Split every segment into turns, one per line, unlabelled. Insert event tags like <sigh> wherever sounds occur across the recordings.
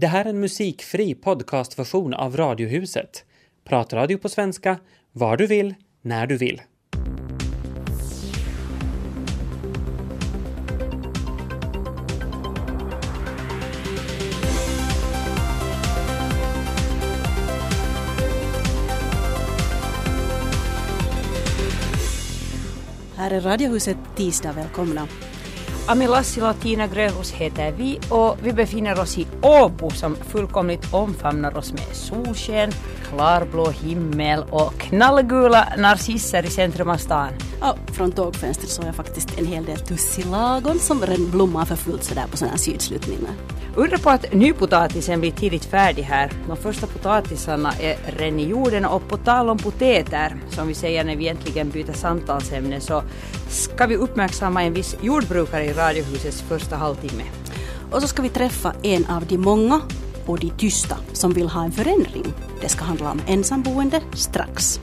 Det här är en musikfri podcastversion av Radiohuset. Pratradio på svenska, var du vill, när du vill.
Här är Radiohuset tisdag, välkomna.
Ami Lassila och Tina Grönros heter vi och vi befinner oss i Åbo som fullkomligt omfamnar oss med solsken, klarblå himmel och knallgula narcisser i centrum av stan.
Ja, från tågfönstret såg jag faktiskt en hel del tussilagon som redan blommar för fullt sådär på sådana här sydslutningar.
Undra på att nypotatisen blir tidigt färdig här. De första potatisarna är redan i jorden och på tal om potäter, som vi säger när vi äntligen byter samtalsämne, så ska vi uppmärksamma en viss jordbrukare i Radiohusets första halvtimme.
Och så ska vi träffa en av de många och de tysta som vill ha en förändring. Det ska handla om ensamboende strax.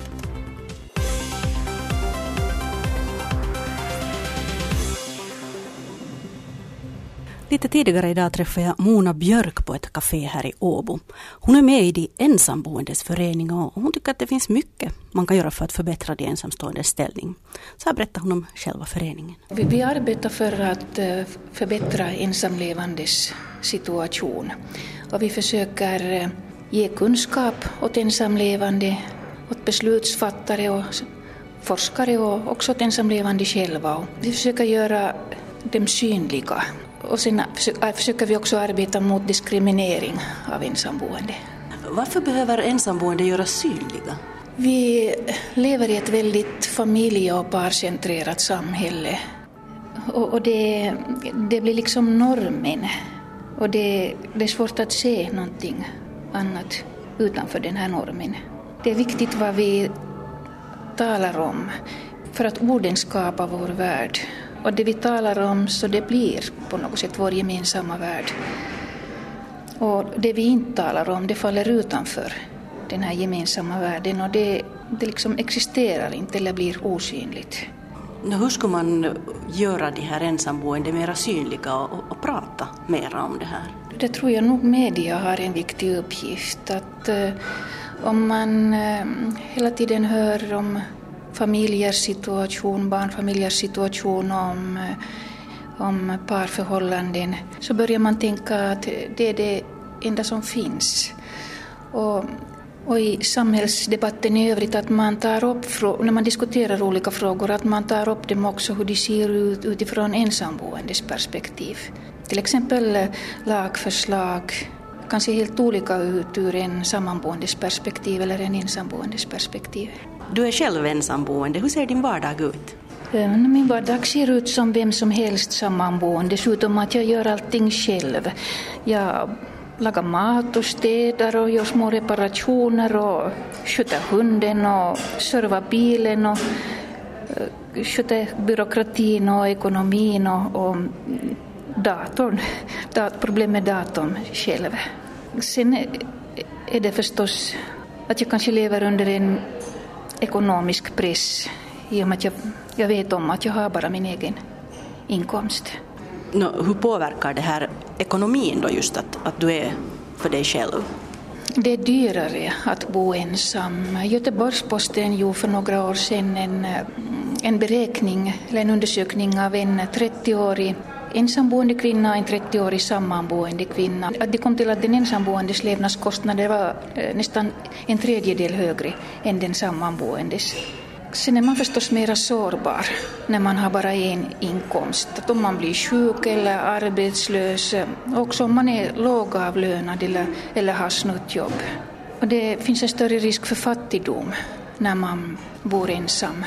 Lite tidigare idag träffade jag Mona Björk på ett café här i Åbo. Hon är med i de ensamboendes förening och hon tycker att det finns mycket man kan göra för att förbättra de ensamståendes ställning. Så här berättar hon om själva föreningen.
Vi, vi arbetar för att eh, förbättra ensamlevandes situation. Och vi försöker eh, ge kunskap åt ensamlevande, åt beslutsfattare och forskare och också åt ensamlevande själva. Vi försöker göra dem synliga och sen försöker vi också arbeta mot diskriminering av ensamboende.
Varför behöver ensamboende göras synliga?
Vi lever i ett väldigt familje och parcentrerat samhälle. Och, och det, det, blir liksom normen. Och det, det är svårt att se någonting annat utanför den här normen. Det är viktigt vad vi talar om för att orden skapar vår värld och det vi talar om så det blir på något sätt vår gemensamma värld. Och det vi inte talar om det faller utanför den här gemensamma världen och det, det liksom existerar inte eller blir osynligt.
Hur ska man göra de här ensamboende mera synliga och, och prata mera om det här?
Det tror jag nog media har en viktig uppgift. Att eh, om man eh, hela tiden hör om familjers situation, barnfamiljers situation, om, om parförhållanden, så börjar man tänka att det är det enda som finns. Och, och i samhällsdebatten i övrigt att man tar upp, när man diskuterar olika frågor, att man tar upp dem också hur de ser ut utifrån ensamboendes perspektiv. Till exempel eh, lagförslag kan se helt olika ut ur en sammanboendes perspektiv eller en ensamboendes perspektiv.
Du är själv ensamboende. Hur ser din vardag ut?
Eh, min vardag ser ut som vem som helst sammanboende, dessutom att jag gör allting själv. Jag lagar mat och städar och gör små reparationer och sköter hunden och servar bilen och eh, sköter byråkratin och ekonomin och, och datorn. <laughs> Problem med datorn själv. Sen eh, är det förstås att jag kanske lever under en ekonomisk press i och med att jag, jag vet om att jag har bara min egen inkomst.
No, hur påverkar det här ekonomin då just att, att du är för dig själv?
Det är dyrare att bo ensam. Göteborgs-Posten gjorde för några år sedan en, en beräkning, eller en undersökning av en 30-årig ensamboende kvinna och en 30-årig sammanboende kvinna. Att det kom till att den ensamboendes levnadskostnader var eh, nästan en tredjedel högre än den sammanboendes. Sen är man förstås mera sårbar när man har bara en inkomst. Att om man blir sjuk eller arbetslös, eh, också om man är lågavlönad eller, eller har snuttjobb. Och det finns en större risk för fattigdom när man bor ensam.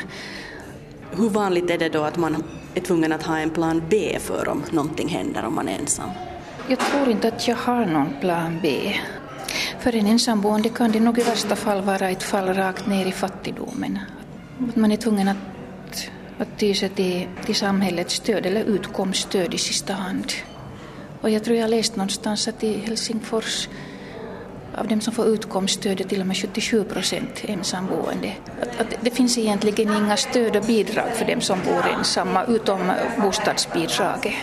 Hur vanligt är det då att man är tvungen att ha en plan B för om någonting händer om man är ensam?
Jag tror inte att jag har någon plan B. För en ensamboende kan det nog i värsta fall vara ett fall rakt ner i fattigdomen. Att man är tvungen att, att ty sig till, till samhällets stöd eller utkomststöd i sista hand. Och jag tror jag läst någonstans att i Helsingfors av dem som får utkomststöd är till och med 77 procent ensamboende. Att, att det finns egentligen inga stöd och bidrag för dem som bor ensamma utom bostadsbidraget.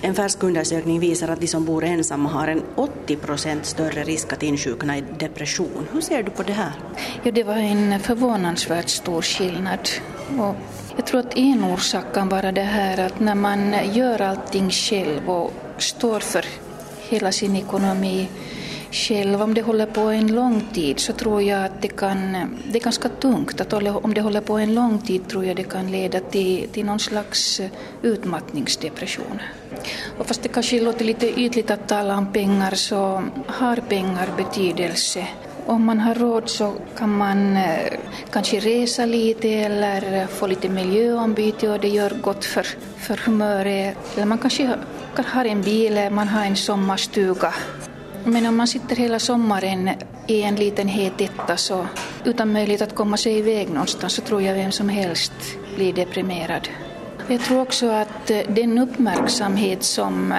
En färsk undersökning visar att de som bor ensamma har en 80 procent större risk att insjukna i depression. Hur ser du på det här?
Ja, det var en förvånansvärt stor skillnad. Och jag tror att en orsak kan vara det här att när man gör allting själv och står för hela sin ekonomi själv. Om det håller på en lång tid så tror jag att det kan, det är ganska tungt. Att om det håller på en lång tid tror jag det kan leda till, till någon slags eh, utmattningsdepression. Och fast det kanske låter lite ytligt att tala om pengar så har pengar betydelse. Om man har råd så kan man eh, kanske resa lite eller få lite miljöombyte och det gör gott för, för humöret. Eller man kanske har en bil, man har en sommarstuga men om man sitter hela sommaren i en liten het etta så utan möjlighet att komma sig iväg någonstans så tror jag vem som helst blir deprimerad. Jag tror också att den uppmärksamhet som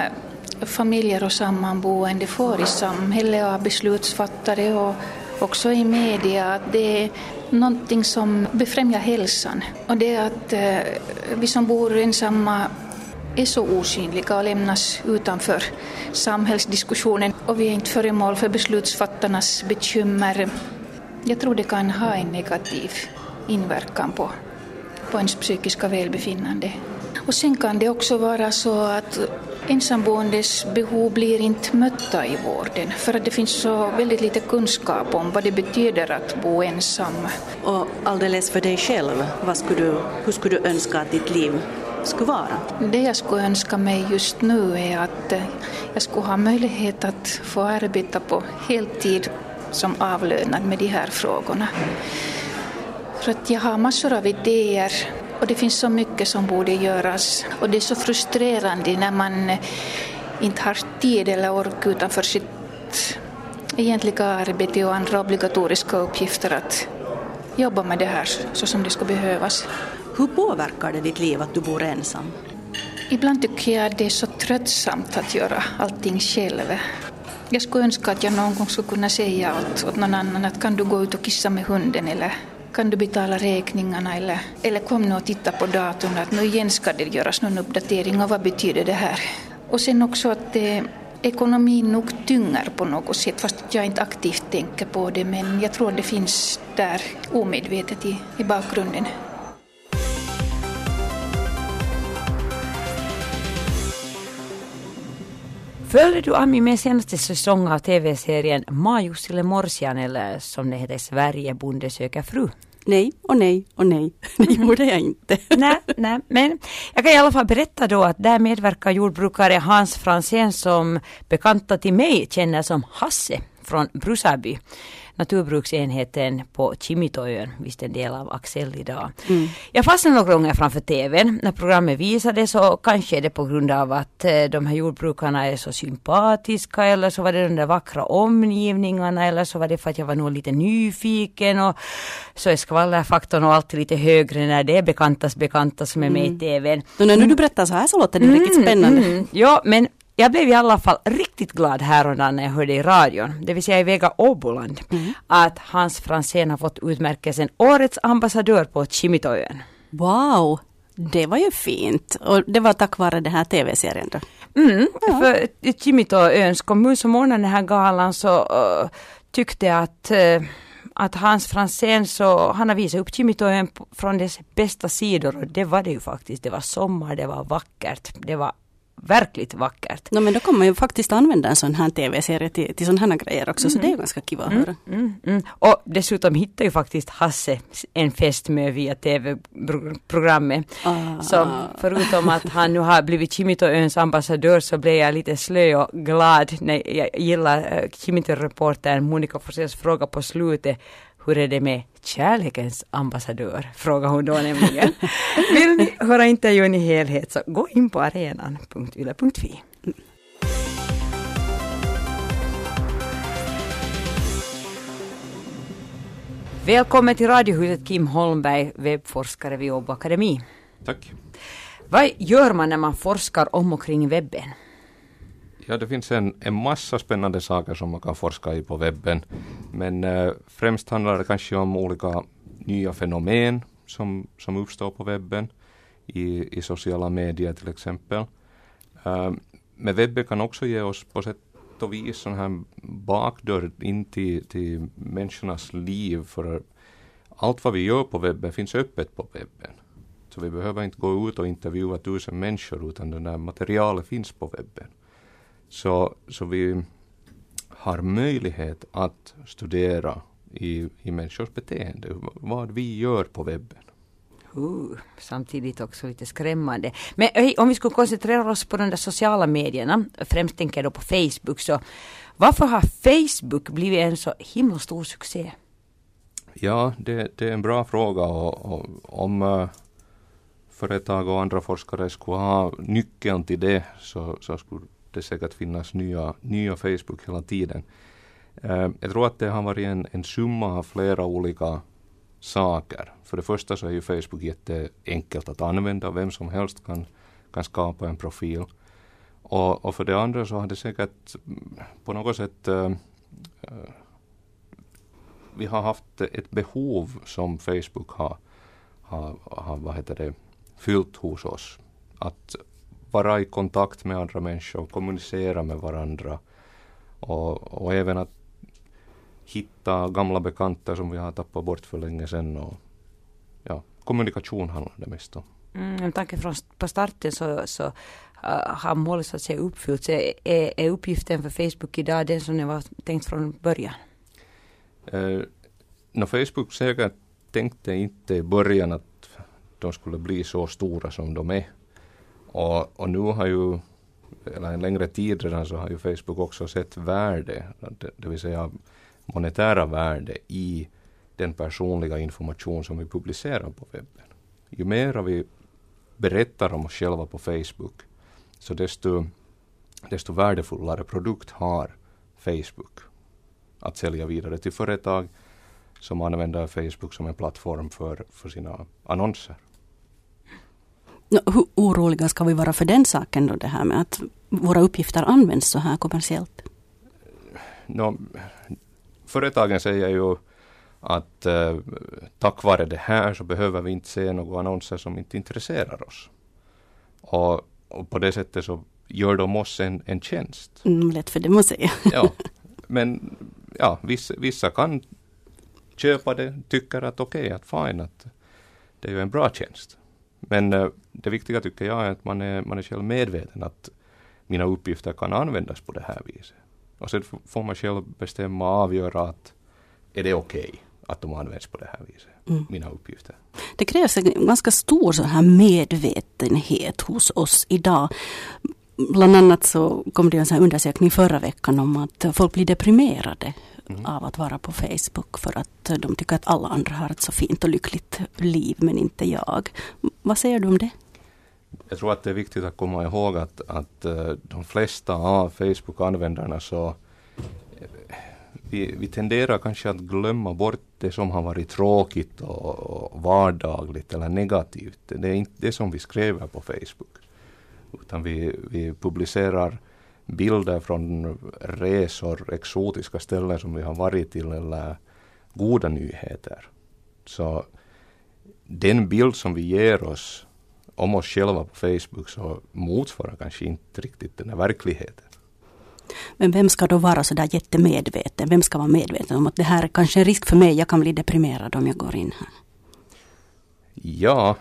familjer och sammanboende får i samhället av beslutsfattare och också i media, att det är någonting som befrämjar hälsan. Och det är att eh, vi som bor ensamma är så osynliga och lämnas utanför samhällsdiskussionen och vi är inte föremål för beslutsfattarnas bekymmer. Jag tror det kan ha en negativ inverkan på, på ens psykiska välbefinnande. Och sen kan det också vara så att ensamboendes behov blir inte mötta i vården för att det finns så väldigt lite kunskap om vad det betyder att bo ensam.
Och alldeles för dig själv, vad skulle du, hur skulle du önska att ditt liv skulle vara?
Det jag skulle önska mig just nu är att eh, jag skulle ha möjlighet att få arbeta på heltid som avlönad med de här frågorna. För att jag har massor av idéer och det finns så mycket som borde göras och det är så frustrerande när man eh, inte har tid eller ork utanför sitt egentliga arbete och andra obligatoriska uppgifter att jobba med det här så som det ska behövas.
Hur påverkar det ditt liv att du bor ensam?
Ibland tycker jag att det är så tröttsamt att göra allting själv. Jag skulle önska att jag någon gång skulle kunna säga åt, åt någon annan att kan du gå ut och kissa med hunden eller kan du betala räkningarna eller, eller kom nu och titta på datorn att nu igen ska det göras någon uppdatering och vad betyder det här? Och sen också att eh, det, ekonomin nog tynger på något sätt fast jag inte aktivt tänker på det men jag tror det finns där omedvetet i, i bakgrunden.
Följde du Ami med senaste säsong av tv-serien Majussille Morsian eller som det heter Sverige bonde söker fru?
Nej och nej och nej. <laughs> Det gjorde jag inte. <laughs>
nej, nej, men jag kan i alla fall berätta då att där medverkar jordbrukare Hans Fransén som bekanta till mig känner som Hasse från Brusaby naturbruksenheten på Kimitoön, visst en del av Axel idag. Mm. Jag fastnade några gånger framför TVn när programmet visades och kanske är det på grund av att eh, de här jordbrukarna är så sympatiska eller så var det de där vackra omgivningarna eller så var det för att jag var nog lite nyfiken och så är skvallerfaktorn och alltid lite högre när det är bekantas bekanta som är med mm. i TVn.
Och när du berättar så här så låter det mm, riktigt spännande. Mm,
ja, men jag blev i alla fall riktigt glad häromdagen när jag hörde i radion, det vill säga i Vega Åboland, mm. att Hans Franzén har fått utmärkelsen Årets ambassadör på Kimitoön.
Wow! Det var ju fint och det var tack vare den här tv-serien då?
Mm, ja. för Kimitoöns kommun som ordnade den här galan så uh, tyckte att uh, att Hans Franzén så, han har visat upp Kimitoön från dess bästa sidor och det var det ju faktiskt. Det var sommar, det var vackert, det var verkligt vackert.
No, men då kan man ju faktiskt använda en sån här tv-serie till, till sådana här grejer också, mm. så det är ganska kul att höra.
Mm, mm, mm, och dessutom hittade ju faktiskt Hasse en fästmö via tv-programmet. Ah. Så förutom att han nu har blivit Kimitoöns ambassadör så blev jag lite slö och glad när jag gillar uh, Kimito-reportern Monica Forsells fråga på slutet hur är det med kärlekens ambassadör? Frågar hon då nämligen. <laughs> Vill ni höra intervjun i helhet så gå in på arenan.yle.fi. Välkommen till Radiohuset Kim Holmberg, webbforskare vid Åbo Akademi.
Tack.
Vad gör man när man forskar om och kring webben?
Ja, det finns en, en massa spännande saker som man kan forska i på webben. Men eh, främst handlar det kanske om olika nya fenomen som, som uppstår på webben, i, i sociala medier till exempel. Uh, men webben kan också ge oss på sätt och vis sån här bakdörr in till, till människornas liv. För allt vad vi gör på webben finns öppet på webben. Så vi behöver inte gå ut och intervjua tusen människor utan det där materialet finns på webben. Så, så vi har möjlighet att studera i, i människors beteende, vad vi gör på webben.
Uh, samtidigt också lite skrämmande. Men hej, om vi skulle koncentrera oss på de där sociala medierna, främst tänker jag då på Facebook, så varför har Facebook blivit en så himla stor succé?
Ja, det, det är en bra fråga och, och om uh, företag och andra forskare skulle ha nyckeln till det så, så skulle det säkert finnas nya, nya Facebook hela tiden. Eh, jag tror att det har varit en, en summa av flera olika saker. För det första så är ju Facebook jätteenkelt att använda. Vem som helst kan, kan skapa en profil. Och, och för det andra så har det säkert mm, på något sätt äh, vi har haft ett behov som Facebook har, har, har vad heter det, fyllt hos oss. Att vara i kontakt med andra människor, kommunicera med varandra och, och även att hitta gamla bekanta som vi har tappat bort för länge sedan. Och, ja, kommunikation handlar det mest om.
Mm, med tanke från på starten så, så uh, har målet så att säga uppfyllts. Är, är uppgiften för Facebook idag den som den var tänkt från början?
Uh, no, Facebook säkert tänkte inte i början att de skulle bli så stora som de är. Och, och nu har ju, eller en längre tid redan så har ju Facebook också sett värde, det, det vill säga monetära värde i den personliga information som vi publicerar på webben. Ju mer vi berättar om oss själva på Facebook, så desto, desto värdefullare produkt har Facebook att sälja vidare till företag som använder Facebook som en plattform för, för sina annonser.
Hur oroliga ska vi vara för den saken då, det här med att våra uppgifter används så här kommersiellt?
No, företagen säger ju att eh, tack vare det här så behöver vi inte se några annonser som inte intresserar oss. Och, och på det sättet så gör de oss en, en tjänst.
Mm, lätt för dem att säga. <laughs>
ja, <laughs> men ja, vissa, vissa kan köpa det, tycker att okej, okay, att fine, att det är ju en bra tjänst. Men uh, det viktiga tycker jag är att man är, man är själv medveten att mina uppgifter kan användas på det här viset. Och sen får man själv bestämma och avgöra att är det okej okay att de används på det här viset, mm. mina uppgifter.
Det krävs en ganska stor så här medvetenhet hos oss idag. Bland annat så kom det en sån undersökning förra veckan om att folk blir deprimerade mm. av att vara på Facebook för att de tycker att alla andra har ett så fint och lyckligt liv men inte jag. Vad säger du om det?
Jag tror att det är viktigt att komma ihåg att, att eh, de flesta av Facebook-användarna så eh, vi, vi tenderar kanske att glömma bort det som har varit tråkigt och, och vardagligt eller negativt. Det är inte det som vi skriver på Facebook. Utan vi, vi publicerar bilder från resor, exotiska ställen som vi har varit till eller goda nyheter. Så den bild som vi ger oss om oss själva på Facebook så motsvarar kanske inte riktigt den här verkligheten.
Men vem ska då vara så där jättemedveten? Vem ska vara medveten om att det här är kanske en risk för mig, jag kan bli deprimerad om jag går in här?
Ja,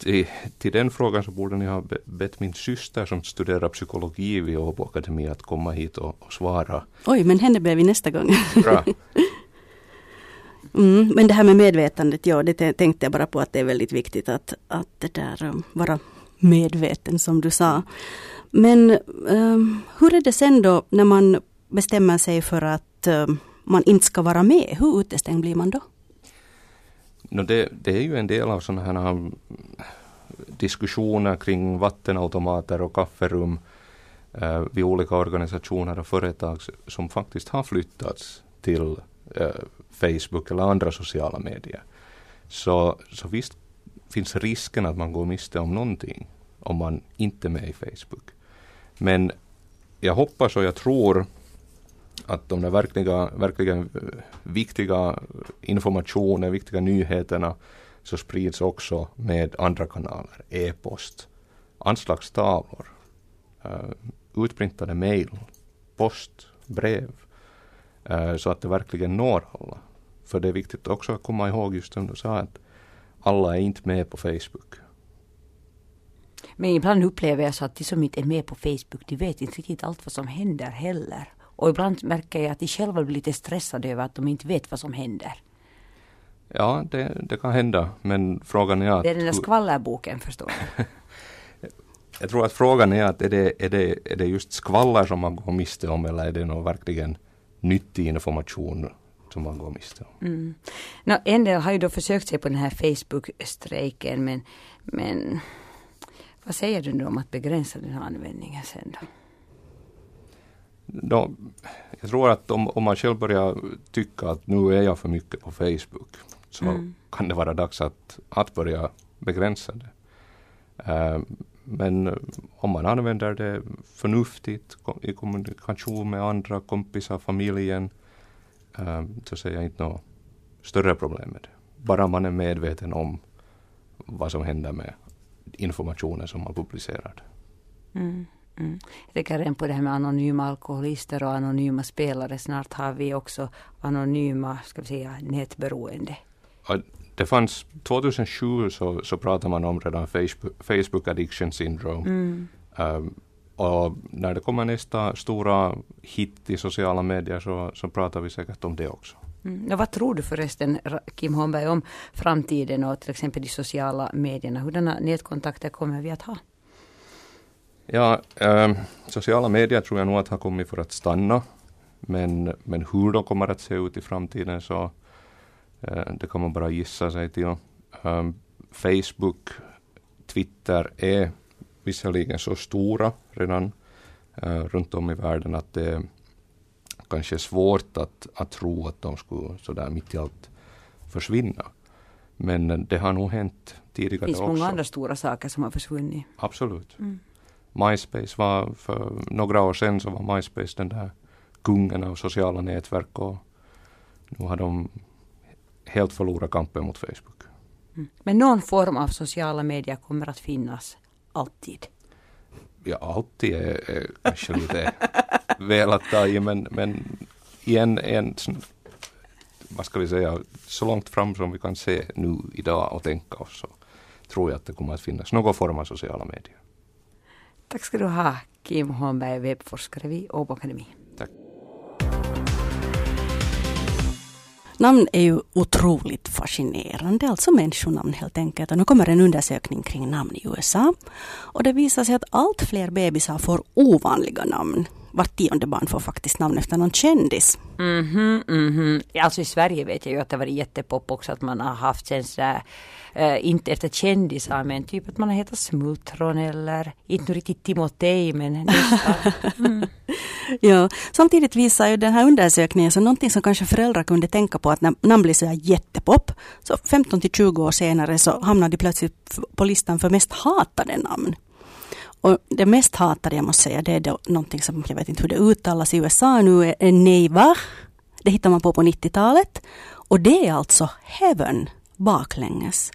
till, till den frågan så borde ni ha bett min syster som studerar psykologi vid Åbo Akademi att komma hit och, och svara.
Oj, men henne ber vi nästa gång. Bra. <laughs> Mm, men det här med medvetandet, ja det tänkte jag bara på att det är väldigt viktigt att, att det där um, vara medveten som du sa. Men um, hur är det sen då när man bestämmer sig för att um, man inte ska vara med? Hur utestängd blir man då?
No, det, det är ju en del av sådana här eh, diskussioner kring vattenautomater och kafferum eh, vid olika organisationer och företag som faktiskt har flyttats till eh, Facebook eller andra sociala medier. Så, så visst finns risken att man går miste om någonting om man inte är med i Facebook. Men jag hoppas och jag tror att de där verkliga, verkligen eh, viktiga informationen, viktiga nyheterna så sprids också med andra kanaler, e-post, anslagstavlor. Eh, utprintade mejl, post, brev, eh, så att det verkligen når alla. För det är viktigt också att komma ihåg just som du sa att alla är inte med på Facebook.
Men ibland upplever jag så att de som inte är med på Facebook, de vet inte riktigt allt vad som händer heller. Och ibland märker jag att de själva blir lite stressade över att de inte vet vad som händer.
Ja, det, det kan hända, men frågan är att...
Det är den där skvallerboken förstår du. <laughs>
Jag tror att frågan är att är det, är det, är det just skvaller som man går miste om eller är det någon verkligen nyttig information som man går miste om?
Mm. No, en del har ju då försökt sig på den här Facebook-strejken men, men vad säger du nu om att begränsa den här användningen sen då?
Då jag tror att om, om man själv börjar tycka att nu är jag för mycket på Facebook så mm. kan det vara dags att, att börja begränsa det. Uh, men om man använder det förnuftigt i kommunikation med andra kompisar, familjen, uh, så ser jag inte något större problem med det. Bara man är medveten om vad som händer med informationen som man publicerar.
Mm. Mm. Jag tänker redan på det här med anonyma alkoholister och anonyma spelare. Snart har vi också anonyma, ska vi säga, nätberoende.
Det fanns 2007 så, så pratade man om redan Facebook, Facebook addiction syndrome. Mm. Um, och när det kommer nästa stora hit i sociala medier så, så pratar vi säkert om det också.
Mm. Och vad tror du förresten, Kim Holmberg, om framtiden och till exempel de sociala medierna? Hurdana nätkontakter kommer vi att ha?
Ja, äh, sociala medier tror jag nog att har kommit för att stanna. Men, men hur de kommer att se ut i framtiden så äh, det kan man bara gissa sig till. Äh, Facebook, Twitter är visserligen så stora redan äh, runt om i världen att det kanske är svårt att, att tro att de skulle sådär mitt i allt försvinna. Men det har nog hänt tidigare också. Det
finns många andra stora saker som har försvunnit.
Absolut. Mm. MySpace var för några år sedan så var MySpace den där kungen av sociala nätverk och nu har de helt förlorat kampen mot Facebook.
Mm. Men någon form av sociala medier kommer att finnas alltid?
Ja, alltid är, är kanske lite väl att ta i men, men i en, en vad ska vi säga, så långt fram som vi kan se nu idag och tänka oss så tror jag att det kommer att finnas någon form av sociala medier.
Tack ska du ha, Kim Holmberg, webbforskare vid Åbo Akademi.
Tack.
Namn är ju otroligt fascinerande, alltså människonamn helt enkelt. Och nu kommer en undersökning kring namn i USA. Och det visar sig att allt fler bebisar får ovanliga namn vart tionde barn får faktiskt namn efter någon kändis.
Mm -hmm, mm -hmm. Alltså i Sverige vet jag ju att det varit jättepop också att man har haft sen sådär, äh, inte efter kändisar men typ att man har hetat Smultron eller inte riktigt Timotej men nästan. <laughs>
Mm. ja, samtidigt visar ju den här undersökningen så någonting som kanske föräldrar kunde tänka på att när namn blir så här jättepop så 15 till 20 år senare så hamnar de plötsligt på listan för mest hatade namn. Och det mest hatade jag måste säga, det är då någonting som jag vet inte hur det uttalas i USA nu, är Neiva. Det hittar man på på 90-talet. Och det är alltså Heaven baklänges.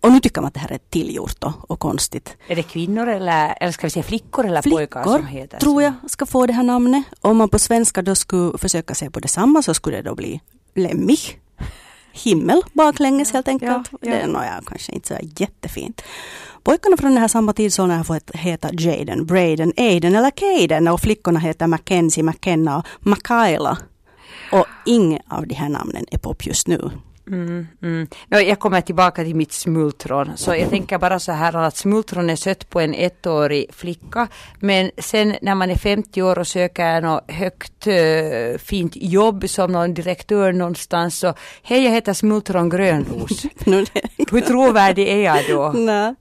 Och nu tycker man att det här är tillgjort och, och konstigt.
Är det kvinnor eller, eller ska vi säga flickor eller
flickor,
pojkar som heter
tror jag ska få det här namnet. Om man på svenska då skulle försöka se på detsamma så skulle det då bli Lemmich. Himmel baklänges helt enkelt. Ja, ja. Det är nog kanske inte så jättefint. Pojkarna från den här samma tidsåldern har fått heta Jaden, Braden, Aiden eller Caden och flickorna heter Mackenzie, McKenna och Makaila. Och inga av de här namnen är pop just nu.
Mm, mm. Jag kommer tillbaka till mitt smultron. Så jag tänker bara så här att smultron är sött på en ettårig flicka. Men sen när man är 50 år och söker något högt äh, fint jobb som någon direktör någonstans så hej jag heter smultron Grönros. <laughs> Hur trovärdig är jag då? <laughs>
Nej.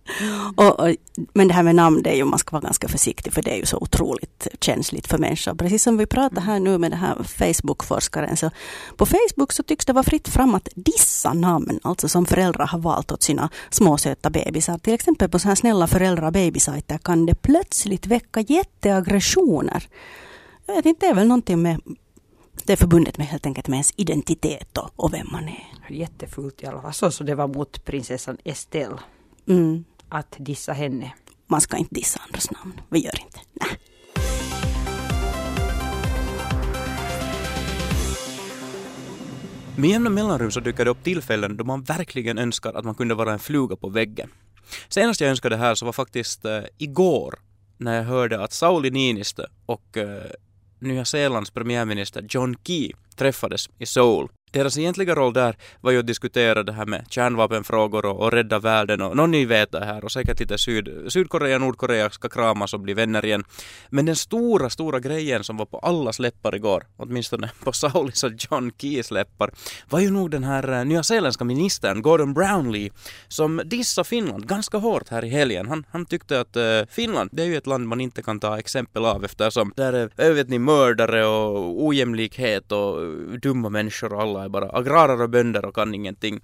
Och, och, men det här med namn det är ju man ska vara ganska försiktig för det är ju så otroligt känsligt för människor. Precis som vi pratar här nu med den här Facebook-forskaren så på Facebook så tycks det vara fritt fram att dissa namn, alltså som föräldrar har valt åt sina småsöta bebisar. Till exempel på så här snälla föräldra och babysajter kan det plötsligt väcka jätteaggressioner. Jag vet inte, det är väl någonting med det är förbundet med helt enkelt med ens identitet och, och vem man är.
Jättefult i alla fall. Så, så det var mot prinsessan Estelle.
Mm.
Att dissa henne.
Man ska inte dissa andras namn. Vi gör inte. Nej.
Med jämna mellanrum så dyker det upp tillfällen då man verkligen önskar att man kunde vara en fluga på väggen. Senast jag önskade det här så var faktiskt eh, igår när jag hörde att Sauli Niinistö och eh, Nya Zeelands premiärminister John Key träffades i Seoul deras egentliga roll där var ju att diskutera det här med kärnvapenfrågor och, och rädda världen och någon ni vet det här och säkert lite Syd, Sydkorea och Nordkorea ska kramas och bli vänner igen. Men den stora, stora grejen som var på allas läppar igår, åtminstone på Saulis och John Keys läppar, var ju nog den här eh, nyzeeländska ministern Gordon Brownlee som dissade Finland ganska hårt här i helgen. Han, han tyckte att uh, Finland, det är ju ett land man inte kan ta exempel av eftersom där är, eh, vet ni, mördare och ojämlikhet och dumma människor och alla är bara agrarer och bönder och kan ingenting.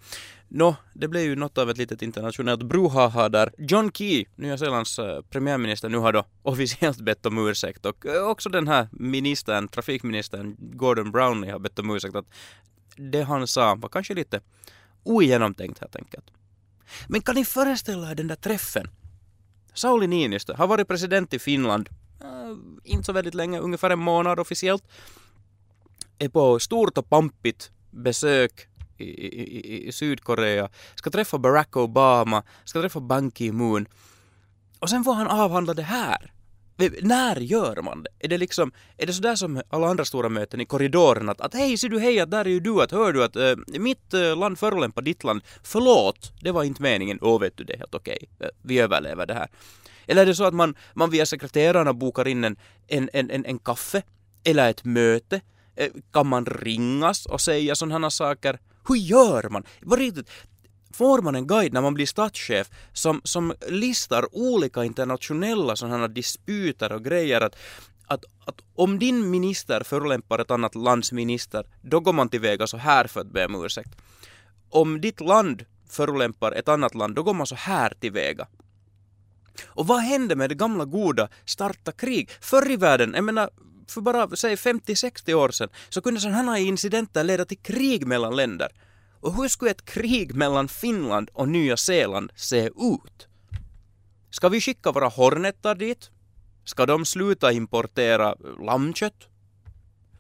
Nå, det blev ju något av ett litet internationellt bruhaha där John Key, Nya Zeelands eh, premiärminister, nu har då <laughs> officiellt bett om ursäkt och eh, också den här ministern, trafikministern Gordon Brownley har bett om ursäkt att det han sa var kanske lite ogenomtänkt helt enkelt. Men kan ni föreställa er den där träffen? Sauli Niinistö har varit president i Finland, äh, inte så väldigt länge, ungefär en månad officiellt, är på stort och pampigt besök i, i, i Sydkorea, ska träffa Barack Obama, ska träffa Ban Ki-Moon och sen får han avhandla det här. När gör man det? Är det liksom, är det sådär som alla andra stora möten i korridoren att, att hej, ser du hej, att där är ju du, att hör du att äh, mitt äh, land förolämpar ditt land, förlåt, det var inte meningen, åh vet du, det är helt okej, äh, vi överlever det här. Eller är det så att man, man via sekreterarna bokar in en, en, en, en kaffe eller ett möte Eh, kan man ringas och säga sådana saker? Hur gör man? På riktigt, får man en guide när man blir statschef som, som listar olika internationella sådana disputer och grejer att, att, att om din minister förolämpar ett annat lands minister, då går man tillväga så här för att be om ursäkt. Om ditt land förolämpar ett annat land, då går man så här tillväga. Och vad hände med det gamla goda starta krig? Förr i världen, jag menar för bara säg 50-60 år sedan så kunde sådana här incidenter leda till krig mellan länder. Och hur skulle ett krig mellan Finland och Nya Zeeland se ut? Ska vi skicka våra hornetar dit? Ska de sluta importera eh, lammkött?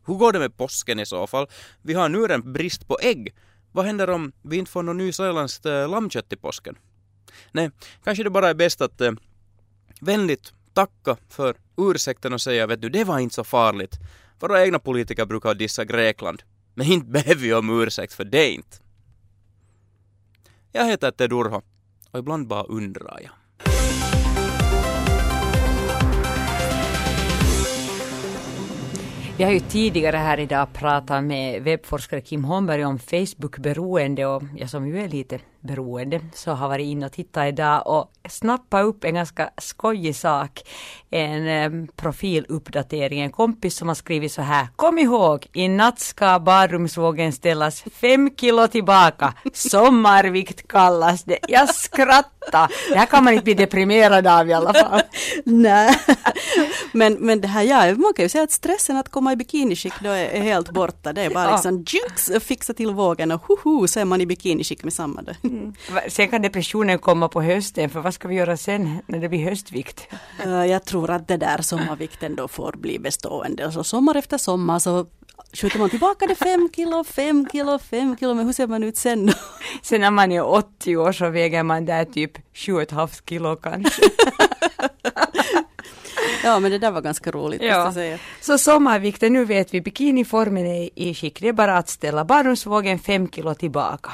Hur går det med påsken i så fall? Vi har nu en brist på ägg. Vad händer om vi inte får något nyzeeländskt äh, eh, lammkött i påsken? Nej, kanske det bara är bäst att äh, vänligt tacka för ursäkten och säga vet du, det var inte så farligt. Våra egna politiker brukar dissa Grekland. Men inte behöver vi om ursäkt för det inte. Jag heter Ted Urho och ibland bara undrar jag.
Vi har ju tidigare här idag pratat med webbforskare Kim Holmberg om Facebook-beroende och jag som ju är lite beroende så har varit inne och tittat idag och snappat upp en ganska skojig sak. En eh, profiluppdatering, en kompis som har skrivit så här. Kom ihåg, i natt ska badrumsvågen ställas fem kilo tillbaka. Sommarvikt kallas det. Jag skrattar. Det här kan man inte bli deprimerad av i alla fall. <laughs>
Nej, men, men det här, ja, man kan ju säga att stressen att komma i bikiniskick då är, är helt borta. Det är bara liksom jinx, fixa till vågen och hoho så är man i bikiniskick med samma.
Mm. Sen kan depressionen komma på hösten, för vad ska vi göra sen när det blir höstvikt?
Uh, jag tror att det där sommarvikten då får bli bestående. Och så sommar efter sommar så skjuter man tillbaka det fem kilo, fem kilo, fem kilo, men hur ser man ut sen då?
Sen när man är 80 år så väger man där typ sju och ett halvt kilo kanske. <laughs>
Ja men det där var ganska roligt ja. säga.
Så sommarvikten, nu vet vi, bikiniformen är i skick. Det är bara att ställa badrumsvågen fem kilo tillbaka.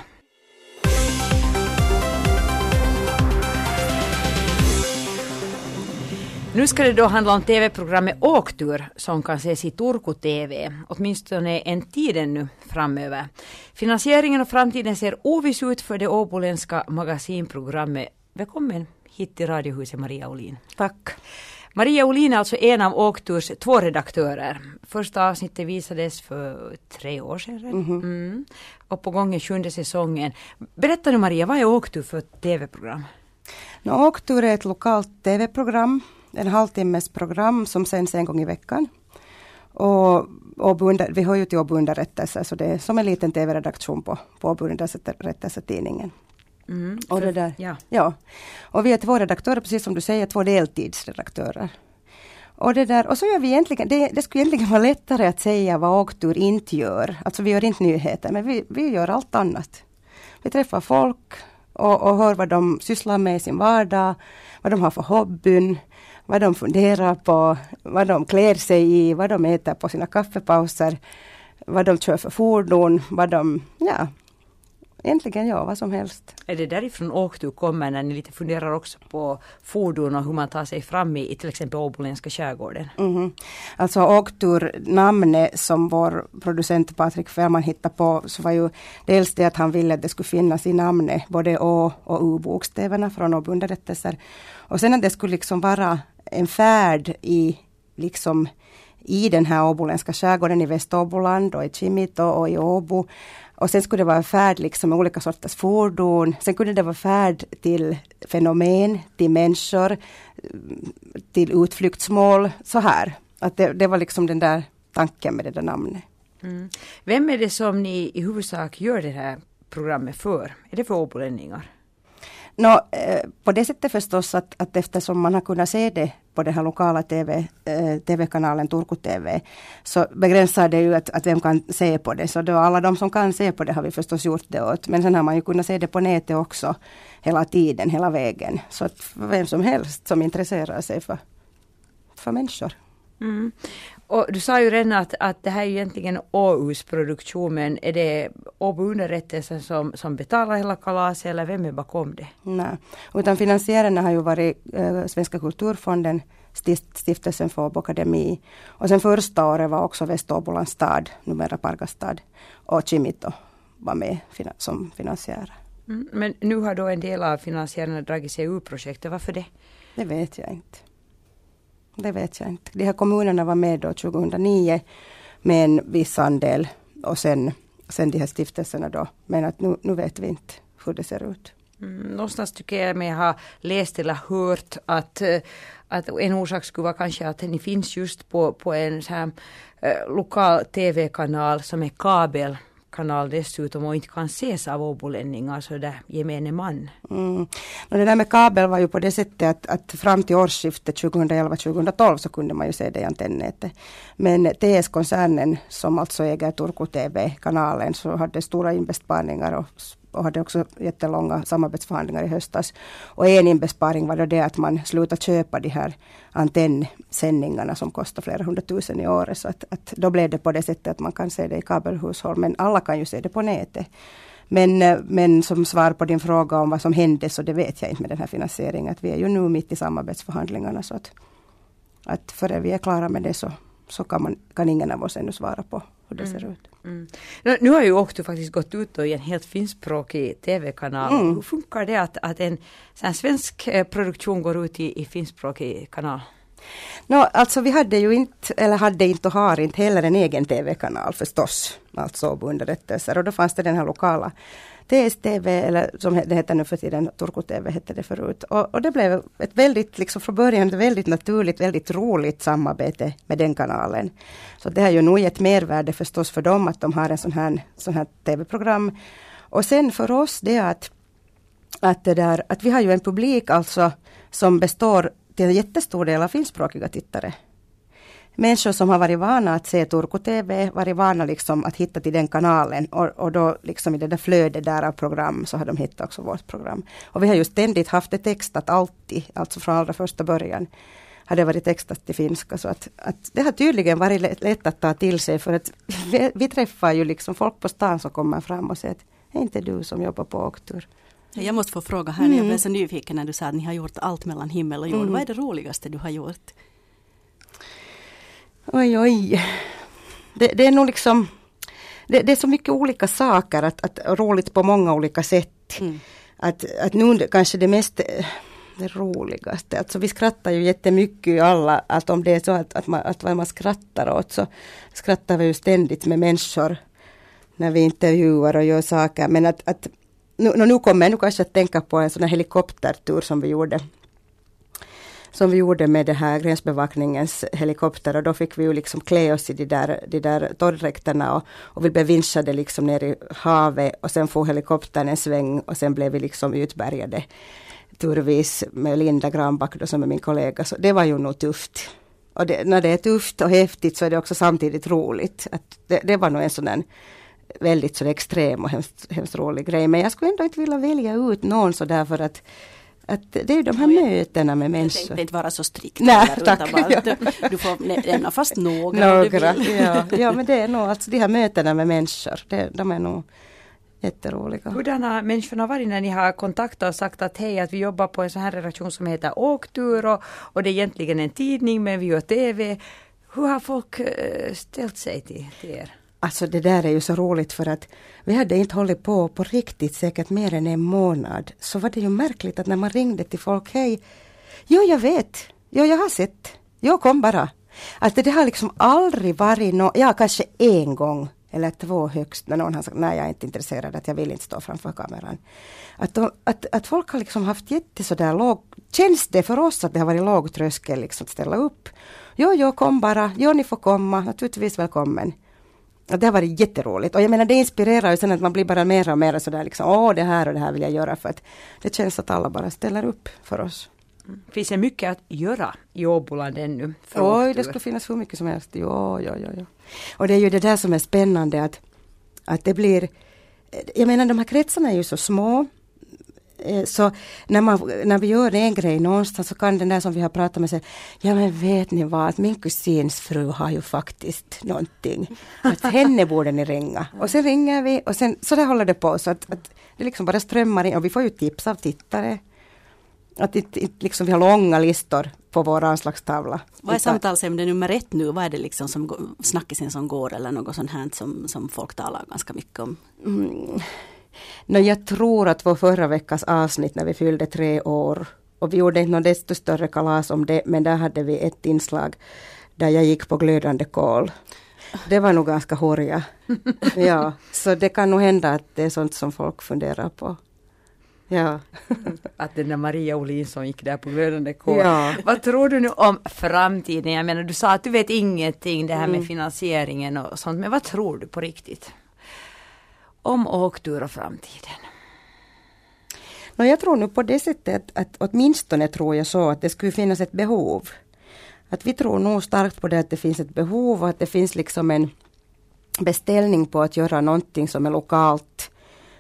Nu ska det då handla om tv-programmet Åktur som kan ses i Turku TV, åtminstone en tid ännu framöver. Finansieringen och framtiden ser oviss ut för det åboländska magasinprogrammet. Välkommen hit till Radiohuset Maria Olin.
Tack.
Maria Olin är alltså en av Åkturs två redaktörer. Första avsnittet visades för tre år sedan. Mm. Mm. Och på gång är sjunde säsongen. Berätta nu Maria, vad är Åktur för tv-program?
No, Åktur är ett lokalt tv-program en halvtimmes program som sänds en gång i veckan. Och Åbo vi hör ju till Åbo underrättelse så det är som en liten tv-redaktion på, på Åbo underrättelsetidningen. Mm, och det där, ja. ja. Och vi är två redaktörer, precis som du säger, två deltidsredaktörer. Och, det där, och så gör vi egentligen, det, det skulle egentligen vara lättare att säga vad åktur inte gör. Alltså vi gör inte nyheter, men vi, vi gör allt annat. Vi träffar folk och, och hör vad de sysslar med i sin vardag, vad de har för hobbyn, vad de funderar på, vad de klär sig i, vad de äter på sina kaffepauser, vad de kör för fordon, vad de, ja, egentligen ja, vad som helst.
Är det därifrån åktur kommer när ni lite funderar också på fordon och hur man tar sig fram i, i till exempel åboländska skärgården?
Mm. Alltså åktur, namnet som vår producent Patrik Fällman hittade på, så var ju dels det att han ville att det skulle finnas i namnet både Å och U-bokstäverna från Åbo-underrättelser. Och sen att det skulle liksom vara en färd i liksom i den här åboländska skärgården i Väståboland och i Kimito och i Åbo. Och sen skulle det vara färd liksom med olika sorters fordon. Sen kunde det vara färd till fenomen, till människor, till utflyktsmål, så här. Att det, det var liksom den där tanken med det där namnet.
Mm. Vem är det som ni i huvudsak gör det här programmet för? Är det för åbolänningar?
No, eh, på det sättet förstås att, att eftersom man har kunnat se det på den här lokala TV, eh, TV-kanalen Turku TV så begränsar det ju att, att vem kan se på det. Så då alla de som kan se på det har vi förstås gjort det åt. Men sen har man ju kunnat se det på nätet också hela tiden, hela vägen. Så att vem som helst som intresserar sig för, för människor.
Mm. Och du sa ju redan att, att det här är egentligen Åhus produktion men är det Åbo underrättelsen som, som betalar hela kalaset eller vem är bakom det?
Nej, utan finansiärerna har ju varit äh, Svenska kulturfonden, Stiftelsen för Åbo Akademi och sen första året var också Väståbolands stad, numera Parkastad och Kimito var med som finansiärer.
Mm, men nu har då en del av finansiärerna dragit sig ur projektet, varför det?
Det vet jag inte. Det vet jag inte. De här kommunerna var med då 2009 med en viss andel och sen, sen de här stiftelserna då. Men att nu, nu vet vi inte hur det ser ut.
Mm, någonstans tycker jag mig ha läst eller hört att, eh, att en orsak skulle vara kanske att ni finns just på, på en så här, eh, lokal tv-kanal som är kabel kanal dessutom och inte kan ses av åbolänningar så där gemene man.
Mm. Och det där med kabel var ju på det sättet att, att fram till årsskiftet 2011-2012 så kunde man ju se det i antennnätet. Men TS-koncernen som alltså äger Turku TV-kanalen så hade stora inbesparingar och och hade också jättelånga samarbetsförhandlingar i höstas. Och en inbesparing var då det att man slutade köpa de här antennsändningarna som kostar flera hundratusen i året. Så att, att då blev det på det sättet att man kan se det i kabelhushåll, men alla kan ju se det på nätet. Men, men som svar på din fråga om vad som hände, så det vet jag inte med den här finansieringen. Att vi är ju nu mitt i samarbetsförhandlingarna. Så att, att före vi är klara med det så, så kan, man, kan ingen av oss ännu svara på hur det mm. ser ut.
Mm. Nu har ju Oktu faktiskt gått ut i en helt finskspråkig TV-kanal. Mm. Hur funkar det att, att en sån svensk eh, produktion går ut i, i finskspråkig kanal?
No, alltså vi hade ju inte, eller hade inte och har inte heller en egen TV-kanal förstås, alltså underrättelser. Och då fanns det den här lokala TSTV, eller som det heter nu för tiden, Turku TV hette det förut. Och, och, det blev ett väldigt, liksom från början, ett väldigt naturligt, väldigt roligt samarbete med den kanalen. Så det har ju nog gett mervärde förstås för dem att de har en sån här, sån här TV-program. Och sen för oss det att, att, det där, att vi har ju en publik alltså som består till en jättestor del av finskspråkiga tittare människor som har varit vana att se Turku TV, varit vana liksom att hitta till den kanalen och, och då liksom i det där flödet där av program så har de hittat också vårt program. Och vi har ju ständigt haft det textat alltid, alltså från allra första början har det varit textat till finska. Så att, att det har tydligen varit lätt, lätt att ta till sig för att vi, vi, träffar ju liksom folk på stan som kommer fram och säger att är inte du som jobbar på Oktur?
Jag måste få fråga här, mm. jag blev så nyfiken när du sa att ni har gjort allt mellan himmel och jord. Mm. Vad är det roligaste du har gjort?
Oj, oj. Det, det är nog liksom det, det, är så mycket olika saker, att, att roligt på många olika sätt. Mm. Att, att nu kanske det mest det roligaste, alltså vi skrattar ju jättemycket alla, att om det är så att, att, man, att vad man skrattar åt så skrattar vi ju ständigt med människor när vi intervjuar och gör saker. Men att, att nu, nu kommer jag nu kanske att tänka på en sån här helikoptertur som vi gjorde som vi gjorde med det här gränsbevakningens helikopter och då fick vi ju liksom klä oss i de där, de där torrdräkterna och, och vi blev vinschade liksom ner i havet och sen får helikoptern en sväng och sen blev vi liksom utbärgade turvis med Linda Granback då som är min kollega. Så det var ju nog tufft. Och det, när det är tufft och häftigt så är det också samtidigt roligt. Att det, det var nog en sån där väldigt så extrem och hemskt, hemskt rolig grej. Men jag skulle ändå inte vilja välja ut någon så därför att att det är de här mötena med människor. Jag
tänkte inte vara så strikt.
Nej, tack.
Bara, <laughs> du får nämna fast några.
några ja. ja, men det är nog alltså de här mötena med människor. Det, de är nog jätteroliga.
Hurdana människorna har varit när ni har kontaktat och sagt att hej, att vi jobbar på en sån här redaktion som heter Åktur och, och det är egentligen en tidning men vi gör TV. Hur har folk uh, ställt sig till, till er?
Alltså det där är ju så roligt för att vi hade inte hållit på på riktigt säkert mer än en månad. Så var det ju märkligt att när man ringde till folk, hej, jo jag vet, jo jag har sett, jo kom bara. Alltså det har liksom aldrig varit något, ja kanske en gång eller två högst när någon har sagt nej jag är inte intresserad, att jag vill inte stå framför kameran. Att, de, att, att folk har liksom haft jätte sådär låg, känns det för oss att det har varit låg tröskel liksom att ställa upp. Jo, jo, kom bara, jo ni får komma, naturligtvis välkommen. Och det har varit jätteroligt och jag menar det inspirerar ju sen att man blir bara mer och mer sådär liksom åh det här och det här vill jag göra för att det känns att alla bara ställer upp för oss.
Mm. Finns det mycket att göra i Åboland ännu?
Oj, det skulle finnas hur mycket som helst. Jo, jo, jo, jo. Och det är ju det där som är spännande att, att det blir jag menar de här kretsarna är ju så små Eh, så när, man, när vi gör en grej någonstans så kan den där som vi har pratat med säga, ja men vet ni vad, att min kusins fru har ju faktiskt någonting. Att henne borde ni ringa. Och sen ringer vi och sen så där håller det på så att, att det liksom bara strömmar in och vi får ju tips av tittare. Att inte, inte liksom vi har långa listor på vår anslagstavla.
Vad är samtalsämne nummer ett nu? Vad är det liksom som snackisen som går eller något sånt här som, som folk talar ganska mycket om? Mm.
No, jag tror att vår förra veckas avsnitt när vi fyllde tre år och vi gjorde inte något desto större kalas om det men där hade vi ett inslag där jag gick på glödande kol. Det var nog ganska horja. <laughs> ja, så det kan nog hända att det är sånt som folk funderar på. Ja.
att den där Maria Olin som gick där på glödande kol. Ja. Vad tror du nu om framtiden? Jag menar du sa att du vet ingenting det här med mm. finansieringen och sånt men vad tror du på riktigt? Om åktur och framtiden?
No, jag tror nu på det sättet att åtminstone tror jag så att det skulle finnas ett behov. Att vi tror nog starkt på det att det finns ett behov och att det finns liksom en beställning på att göra någonting som är lokalt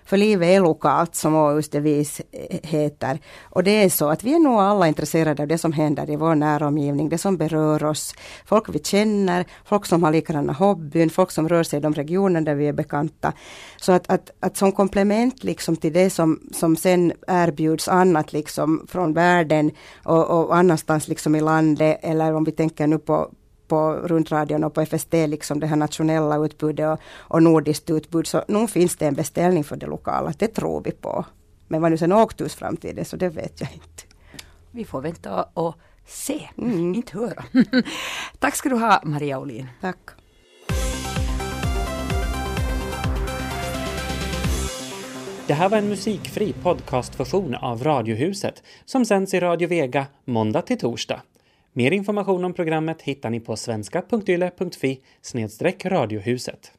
för livet är lokalt som Åhus devis heter. Och det är så att vi är nog alla intresserade av det som händer i vår näromgivning, det som berör oss. Folk vi känner, folk som har likadana hobbyn, folk som rör sig i de regioner där vi är bekanta. Så att, att, att som komplement liksom till det som, som sen erbjuds annat liksom från världen och, och annanstans liksom i landet eller om vi tänker nu på på rundradion och på FST, liksom det här nationella utbudet och, och nordiskt utbud, så nu finns det en beställning för det lokala. Det tror vi på. Men vad nu sen Åktus framtid är, så det vet jag inte.
Vi får vänta och se, mm. inte höra. <laughs> Tack ska du ha Maria Olin.
Tack.
Det här var en musikfri podcastversion av Radiohuset som sänds i Radio Vega måndag till torsdag. Mer information om programmet hittar ni på svenska.yle.fi radiohuset.